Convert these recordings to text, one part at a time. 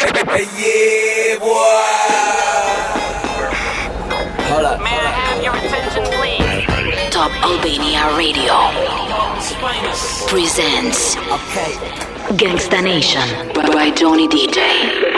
yeah, boy. Hold up. May I have your attention, please? Top Albania Radio presents Okay. Gangsta Nation by Johnny DJ.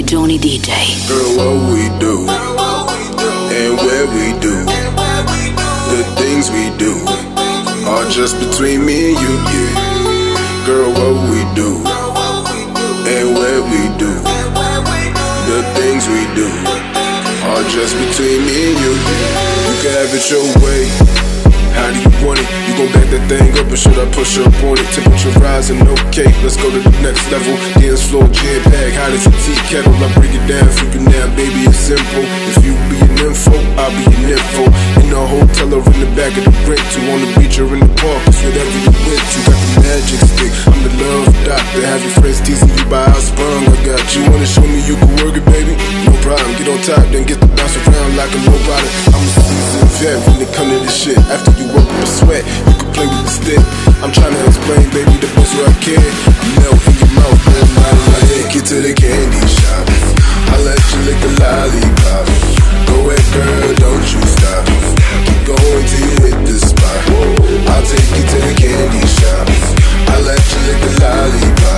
By Johnny DJ. Girl, what we do and where we do the things we do are just between me and you. Yeah. Girl, what we do and where we do the things we do are just between me and you. You can have it your way. How do you want it? You gon' back that thing up or should I push up on it? Temperature rising, okay, let's go to the next level. Dance floor, jam bag, hot as a tea kettle. I break it down for you now, baby, it's simple. If you be an info, I'll be an info. In the hotel or in the back of the rent to on the beach or in the park, it's whatever you went to. Got the magic stick, I'm the love doctor. Have your friends teasing you by how sprung. I got you, wanna show me you can work it, baby? No problem, get on top, then get the bounce around like a nobody. I'm a seasoned vet when it come to this shit. After you work up a sweat, you can play with the stick. I'm trying to explain, baby, the best way I can. I melt in your mouth, man. I take you to the candy shop. I let you lick the lollipop. Go ahead, girl, don't you stop. Keep going till you hit the spot. I'll take you to the candy shop. I let you lick the lollipop.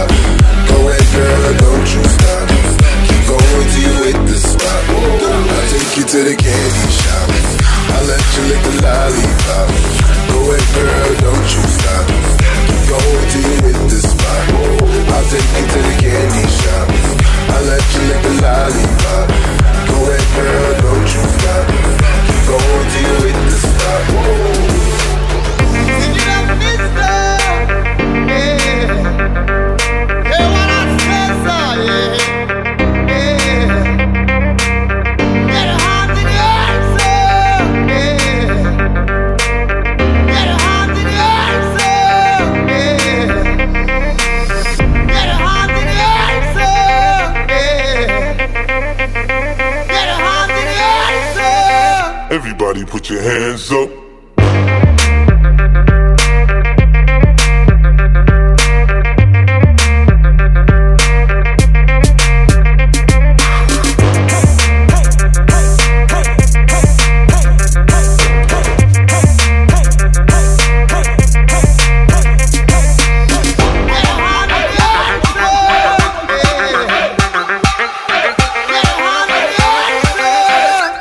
Put your hands up.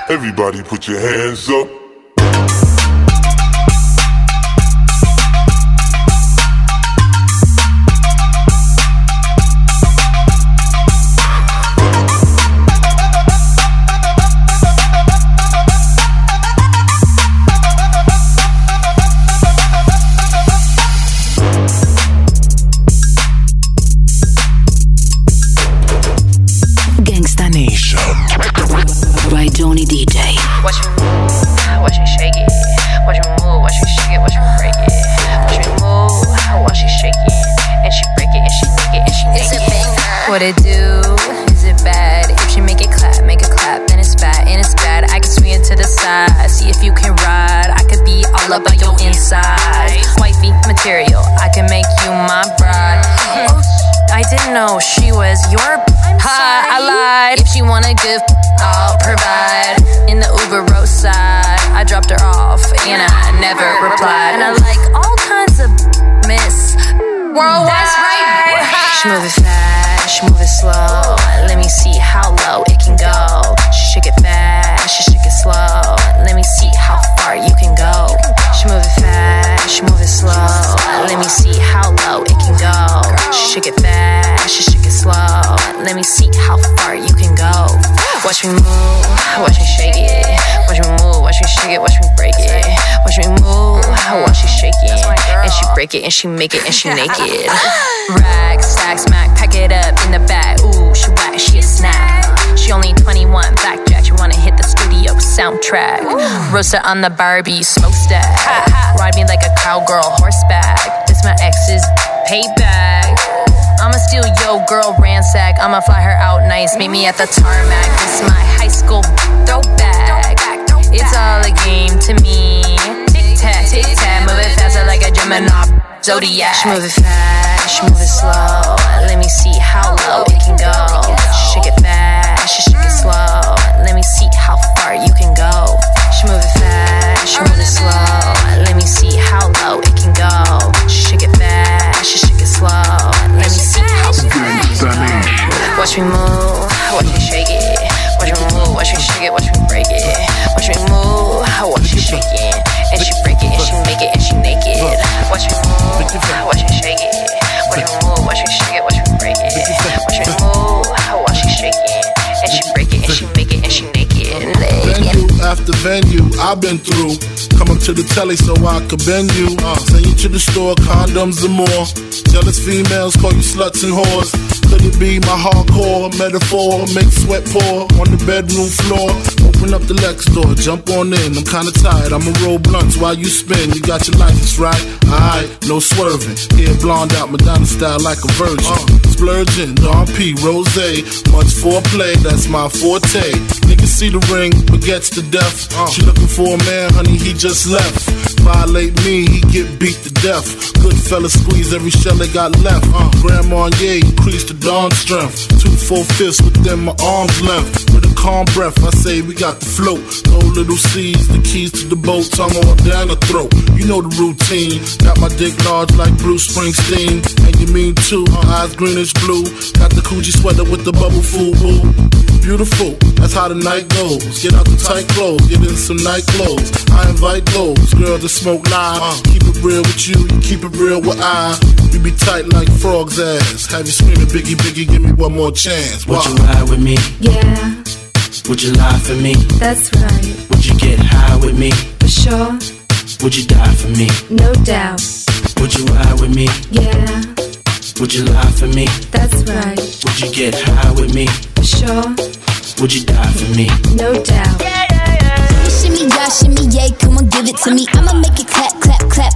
Everybody put your hands up. If you can ride. I could be all up on your inside. Wifey material, I can make you my bride. I didn't know she was your. Hi, I lied. If she wanna give, I'll provide. In the Uber roadside, I dropped her off and I never replied. And I like all kinds of miss worldwide. That's right. She move it fast, she move it slow. Let me see how low it can go. She shake it fast, she shake it slow. Let me see how far you can go. She move it fast, she move it slow. Let me see how low it can go. She shake it fast, she shake it slow. Let me see how far you can go. Watch me move, watch me shake it. Watch me move, watch me shake it, watch me break it. Watch me move, watch she shake it. And she break it, and she make it, and she naked. Rack, stack, smack, pack it up in the bag. Ooh, she whack, she a snack. She only 21, blackjack. She wanna hit the studio soundtrack. Roaster on the Barbie smokestack. Ride me like a cowgirl horseback. This my ex's payback. I'ma steal yo girl ransack. I'ma fly her out nice. Meet me at the tarmac. This my high school throwback. It's all a game to me. Tic tac, tic tac, move it faster like a Gemini zodiac. She move it fast, she move it slow. Let me see how low it can go. Shake it I've been through. Come up to the telly so I could bend you. Uh, send you to the store, condoms and more. Jealous females call you sluts and whores. Could it be my hardcore metaphor? Make sweat pour on the bedroom floor. Open up the Lex door, jump on in. I'm kinda tired, I'ma roll blunts while you spin. You got your license right? Alright, no swerving. Hair blonde out, Madonna style like a virgin. Uh, splurging, Don P, Rose. Much foreplay, that's my forte. Niggas see the ring, but gets to death. She looking for a man, honey, he just left. Violate me, he get beat to death. Good fella squeeze every shell they got left. Uh, Grandma, yeah, increase the dawn strength. Two full fists within my arm's length. With a calm breath, I say we got the float. No little C's, the keys to the boat, tongue all down the throat. You know the routine. Got my dick large like Bruce Springsteen. And you mean too, uh, eyes greenish blue. Got the Coogi sweater with the bubble fool boo. Beautiful, that's how the night goes. Get out the tight clothes, get in some night clothes. I invite those girls to smoke live. Keep it real with you, you keep it real with I. We be tight like frog's ass. Have you screaming, Biggie, Biggie, give me one more chance. Would you Wow. ride with me? Yeah, Would you lie for me? that's right. Would you get high with me? For sure, Would you die for me? no doubt. Would you ride with me? Yeah, Would you lie for me? that's right. Would you get high with me? For sure, Would you die for me? no doubt. Yeah, yeah, yeah. Shimmy, yeah, shimmy, yay, come on, give it to me. I'ma make it clap, clap, clap.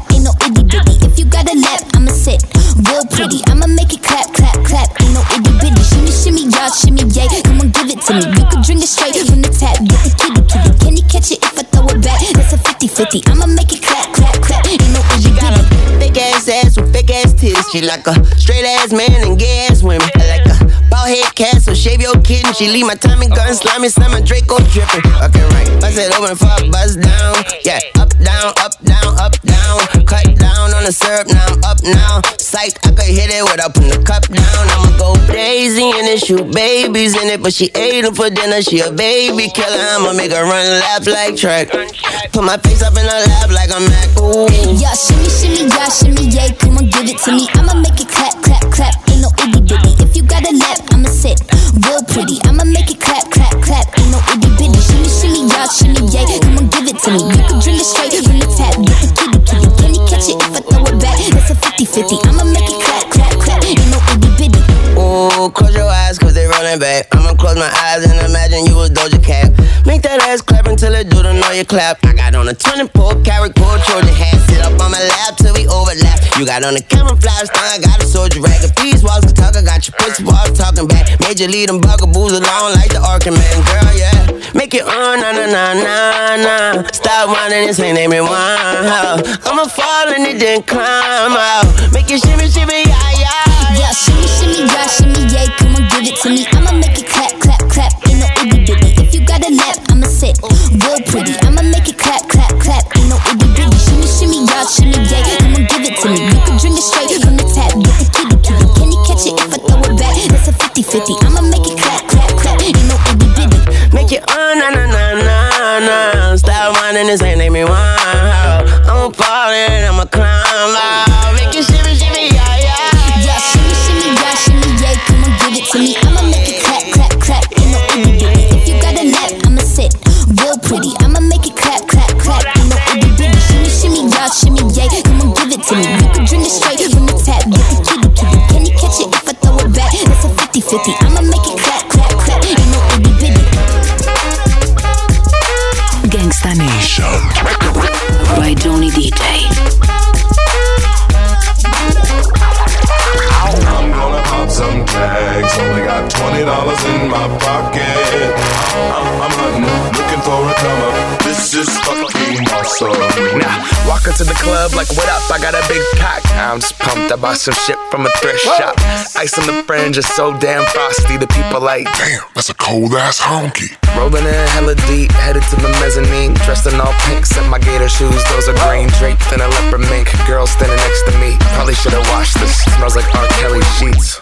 She like a straight ass man and gay ass women. I like a bald head cat, so shave your kitten. She leave my Tommy gun, slimy, slimy, Draco dripping. Okay, right. Bust it open a buzz down. Yeah, up, down, up, down, up, down. Cut down on the syrup, now I'm up now. Psych, I could hit it without putting the cup down. I'ma go Daisy in it, shoot babies in it, but she ate ate 'em for dinner. She a baby killer. I'ma make her run laps like track. Put my face up in her lap like I'm Mac. Ooh. Yeah, shimmy, shimmy, yeah, shimmy, yay, come on, give it to me. I'ma make it clap, clap, clap. Ain't no itty bitty. If you got a lap, I'ma sit real pretty. I'ma make it clap, clap, clap. Ain't no itty bitty. Shimmy, shimmy, yeah, shimmy, yay, come on, give it to me. You can drink it straight 50 50. I'ma make it clap, clap, clap. Ain't no itty bitty. Ooh, close your eyes cause they rolling back. I'ma close my eyes and imagine you was Doja Cat. Make that ass clap until it do the know you clap. I got on a 24 karat gold Trojan hat. Sit up on my lap till we overlap. You got on the camouflage thong, I got a soldier rag. If these walls could talk, I got your pussy walls talking back. You lead them bugaboos along like the Arkham man. Girl, yeah. Make it on, na na na na na. Stop whining, this ain't name it wow. I'ma fall and it then climb out. Make it shimmy, shimmy, yeah, yeah. Yeah, shimmy, shimmy, yeah, shimmy, yeah. Come on, give it to me. I'ma make it clap, clap, clap. Ain't no itty bitty. If you got a lap, I'ma sit real pretty. I'ma make it clap, clap, clap. Shimmy, shimmy, yeah, on, give it to me. You can drink it straight from the tap. Get the kitty, kitty. Can you catch it if I throw it back? That's a 50 50. I'ma make it clap, clap, clap. Ain't no itty bitty. Make it on, na na na na na. Stop whining, this ain't name me wow. I'ma fall and I'ma climb out. That's a 50 50. I'ma make it clap, clap, clap. Ain't no itty bitty. Gangsta Nation by Johnny DJ. I'm gonna pop some tags. Only got twenty dollars in my pocket. I'm, I'm hunting, looking for a come up. This is fucking awesome. Now walk into the club like, what up? I got a big cock. I'm just pumped. I bought some shit from a thrift shop. Ice on the fringe is so damn frosty. The people like, Damn, that's a cold ass honky. rolling in hella deep, headed to the mezzanine. Dressed in all pink, set my gator shoes. Those are green draped in a leopard mink. Girl standing next to me. Probably should have washed this. Smells like R. Kelly sheets.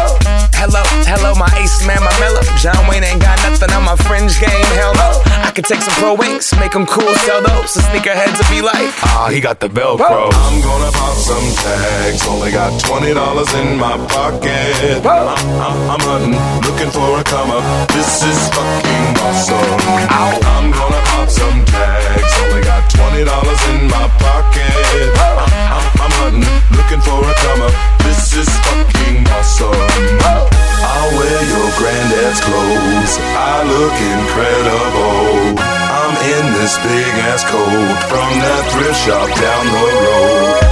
Hello, hello, my ace man, my mellow. John Wayne ain't got nothing on my fringe game. Hell no. I could take some pro wings, make them cool, sell those. The sneakerheads will be like, ah, he got the Velcro. I'm gonna pop some tags. Only got twenty dollars in my pocket. I'm, I'm, I'm hunting, looking for a come up. This is fucking awesome. I'm gonna pop some tags. Only got twenty dollars in my pocket. I'm, hunting, looking for a come up. This is fucking awesome. I'll wear your granddad's clothes. I look incredible. I'm in this big ass coat from that thrift shop down the road.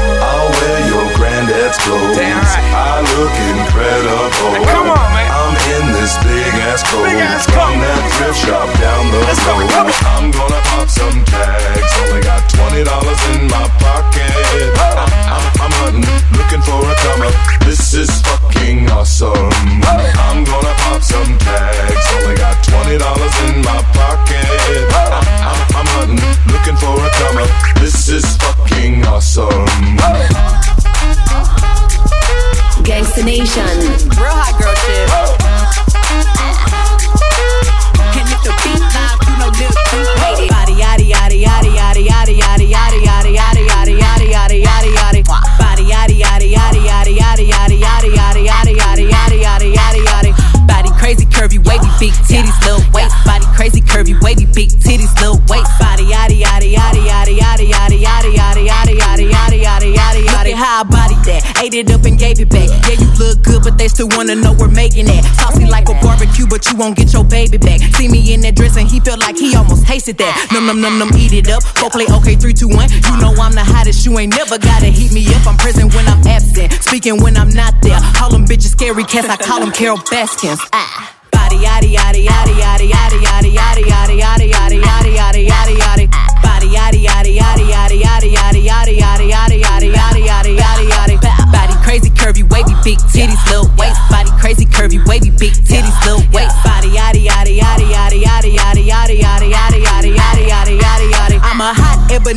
It up and gave it back. Yeah, you look good, but they still wanna know we're making that. Saucy like a barbecue, but you won't get your baby back. See me in that dress and he felt like he almost tasted that. Num num num num, eat it up. Go play okay, three two one. You know I'm the hottest. You ain't never gotta heat me up. I'm present when I'm absent, speaking when I'm not there. Call them bitches scary cats. I call them Carole Baskins. Ah. Body yaddy yaddy yaddy yaddy yaddy yaddy yaddy yaddy yaddy yaddy yaddy yaddy.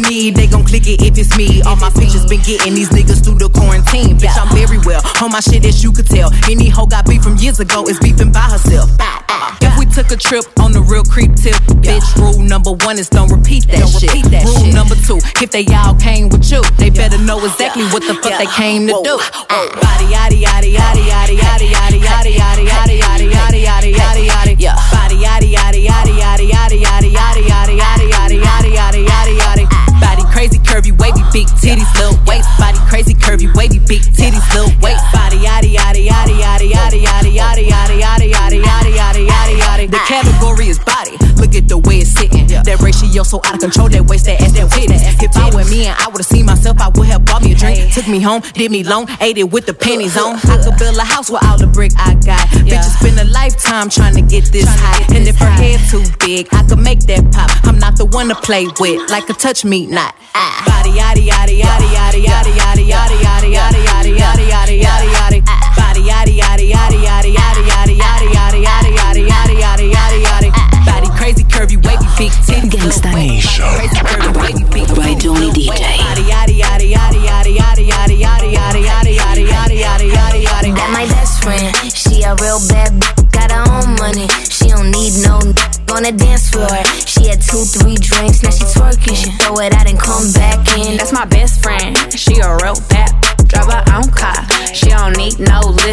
Hot they gon' click it if it's me. All my features been getting these niggas through the quarantine. Bitch, I'm very well on my shit as you could tell. Any hoe got beef from years ago is beefing by herself. If we took a trip on the real creep tip, bitch, rule number one is don't repeat that Don't shit. repeat that rule shit. number two, if they all came with you, they better know exactly what the fuck they came to do. Body yaddy yaddy yaddy yaddy yaddy yaddy yaddy yaddy yaddy yaddy yaddy yaddy yaddy yaddy. Body yaddy yaddy yaddy yaddy yaddy yaddy yaddy big titties, little Ratio so out of control. That waist, that ass, that witness. If I were me and I would've seen myself, I would have bought me a drink. Took me home, did me long, ate it with the pennies on. I could build a house with all the brick I got. Bitches spend a lifetime trying to get this high. And if her head too big, I could make that pop. I'm not the one to play with, like a touch me not. Ah. Body yaddy yaddy yaddy yaddy yaddy yaddy yaddy yaddy yaddy yaddy yaddy yaddy yaddy yaddy. Yaddy yaddy yaddy yaddy yaddy yaddy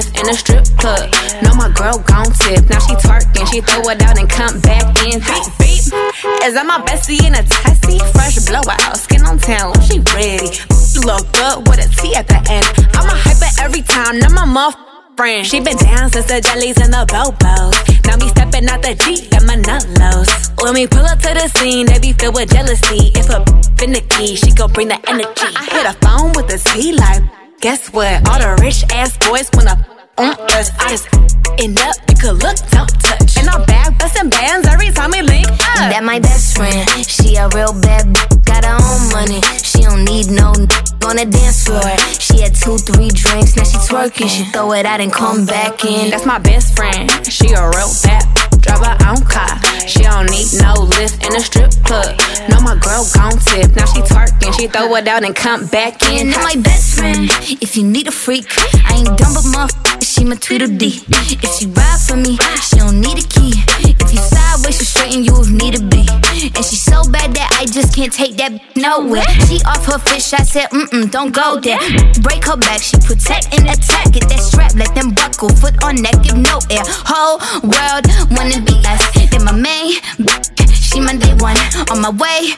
in a strip club. No, my girl gon' tip. Now she twerking. She throw it out and come back in. Beep, beep. Is that my bestie in a tessie? Fresh blowout. Skin on town. She ready. Look good with a T at the end. I'm a hyper every time. Now my muff friend. She been down since the jellies and the bobos. Now me stepping out the Jeep, got my nut lows. When we pull up to the scene, they be filled with jealousy. If a finicky, she gon' bring the energy. I hit a phone with a T like, guess what? All the rich ass boys wanna on us. I just end up, you could look, don't touch. And I'm back busting bands every time we link up. That my best friend. She a real bad b- got her own money. She don't need no n- on the dance floor. She had two, three drinks, now she twerking. She throw it out and come back in. That's my best friend. She a real bad. Drive her own car. She don't need no lift in a strip club. No, my girl gon' tip. Now she twerking. She throw it out and come back in. And my best friend. If you need a freak, I ain't dumb but motherfucker. She my Tweedledee. If she ride for me, she don't need a key. If you sideways, she straighten you if need to be. And she so bad that I just can't take that b- nowhere. She off her fish, I said, mm mm, don't go there. Break her back, she protect and attack. Get that strap, let them buckle. Foot on neck, give no air. Whole world wanna be us. Then my main, b- she my day one. On my way,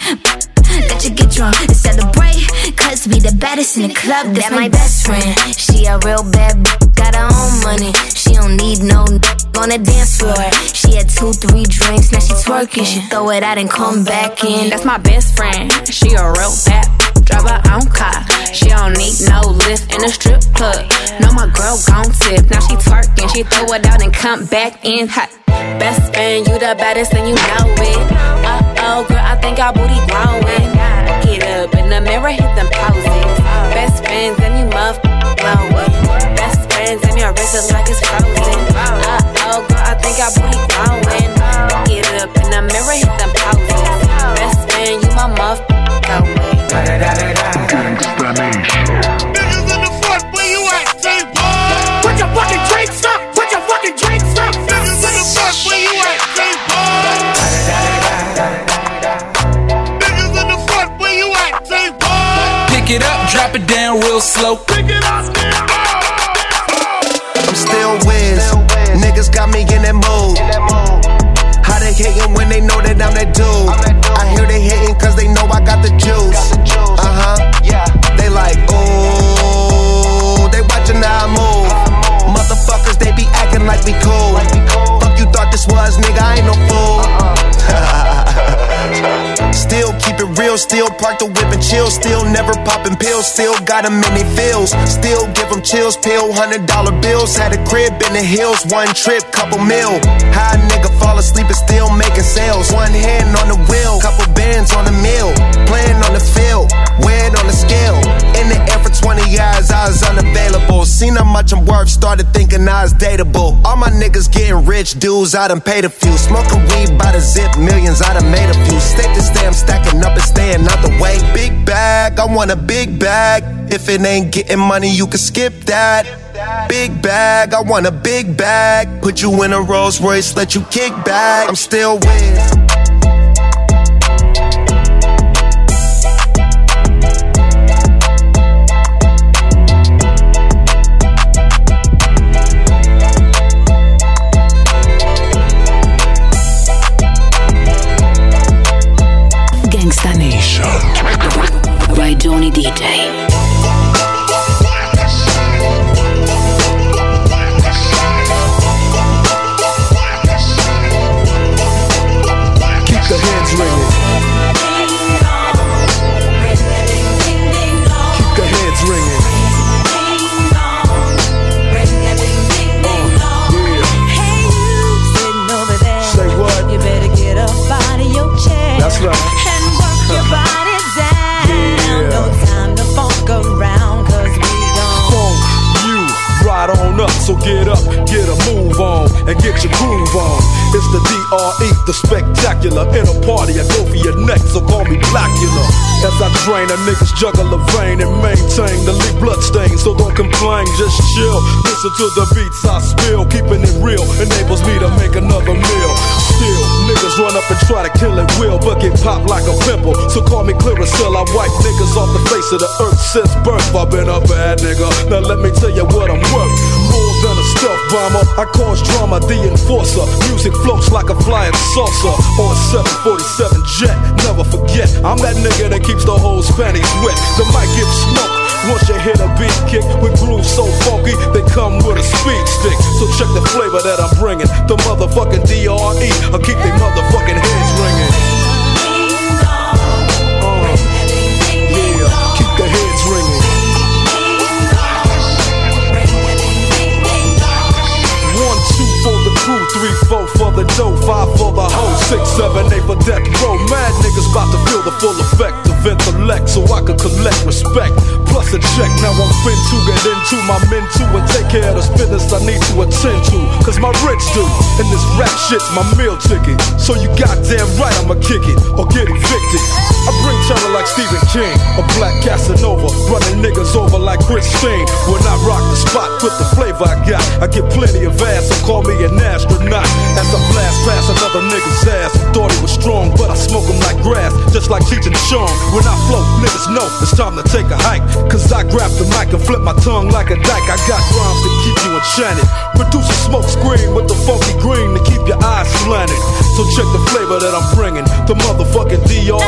let you get drunk and celebrate. Cause we the baddest in the club. That's my best friend. She a real bad b- got her own money. She don't need no n- on the dance floor. She had two, three drinks, now she twerking. She throw it out and come back in. That's my best friend. She a real bad. Drive her own car. She don't need no lift in a strip club. No, my girl gon' tip. Now she twerking. She throw it out and come back in hot. Best friend, you the baddest and you know it. Uh oh, girl, I think our booty growing. Mirror, hit them poses. Best friends Pick it up, drop it down real slow. Pick it up. I'm still whiz. Niggas got me in that mood. How they hating when they know that I'm that dude? I hear they hating cause they know I got the juice. Uh huh. They like, ooh. They watching how I move. Motherfuckers, they be acting like we cool. Fuck you thought this was, nigga, I ain't no fool. Still keep it real, still park the whip and chill. Still never popping pills, still got them in they feels. Still give them chills, pill, hundred dollar bills. Had a crib in the hills, one trip, couple mil. High nigga fall asleep and still making sales. One hand on the wheel, couple bands on the mill. Playing on the field, weighed on the scale. In the air for 20 years, I was unavailable. Seen how much I'm worth, started thinking I was dateable. My niggas getting rich, dudes, I done paid a few. Smoking weed by the zip, millions, I done made a few. Stick to stay, I'm stacking up and staying out the way. Big bag, I want a big bag. If it ain't getting money, you can skip that. Big bag, I want a big bag. Put you in a Rolls Royce, let you kick back. I'm still with. Day. Up, get a move on, and get your groove on. It's the DRE, the spectacular. In a party, I go for your neck, so call me Blackula. As I drain, a niggas juggle a vein and maintain the leak blood stain. So don't complain, just chill. Listen to the beats I spill, keeping it real enables me to make another meal. Still, niggas run up and try to kill it will, but get popped like a pimple. So call me Clearasil, I wipe niggas off the face of the earth since birth. I've been a bad nigga. Now let me tell you what I'm worth. More than a bomber, I cause drama, the enforcer. Music floats like a flying saucer on a 747 jet. Never forget, I'm that nigga that keeps the whole panties wet. The mic gets smoked. Once you hit a beat kick with grooves so funky, they come with a speed stick. So check the flavor that I'm bringing. The motherfucking DRE, of intellect so I can collect respect. Plus a check, now I'm fin to get into my men too and take care of the business I need to attend to. Cause my rich do, and this rap shit's my meal ticket. So you goddamn right I'ma kick it or get evicted. I bring terror like Stephen King, a black Casanova, running niggas over like Christine. When I rock the spot with the flavor I got, I get plenty of ass, so call me an astronaut. As I blast past another nigga's ass, thought he just like and Chong. When I flow, niggas know it's time to take a hike. Cause I grab the mic and flip my tongue like a dyke. I got rhymes to keep you enchanted. Produce a smoke screen with the funky green to keep your eyes slanted. So check the flavor that I'm bringing. The motherfucking DRE,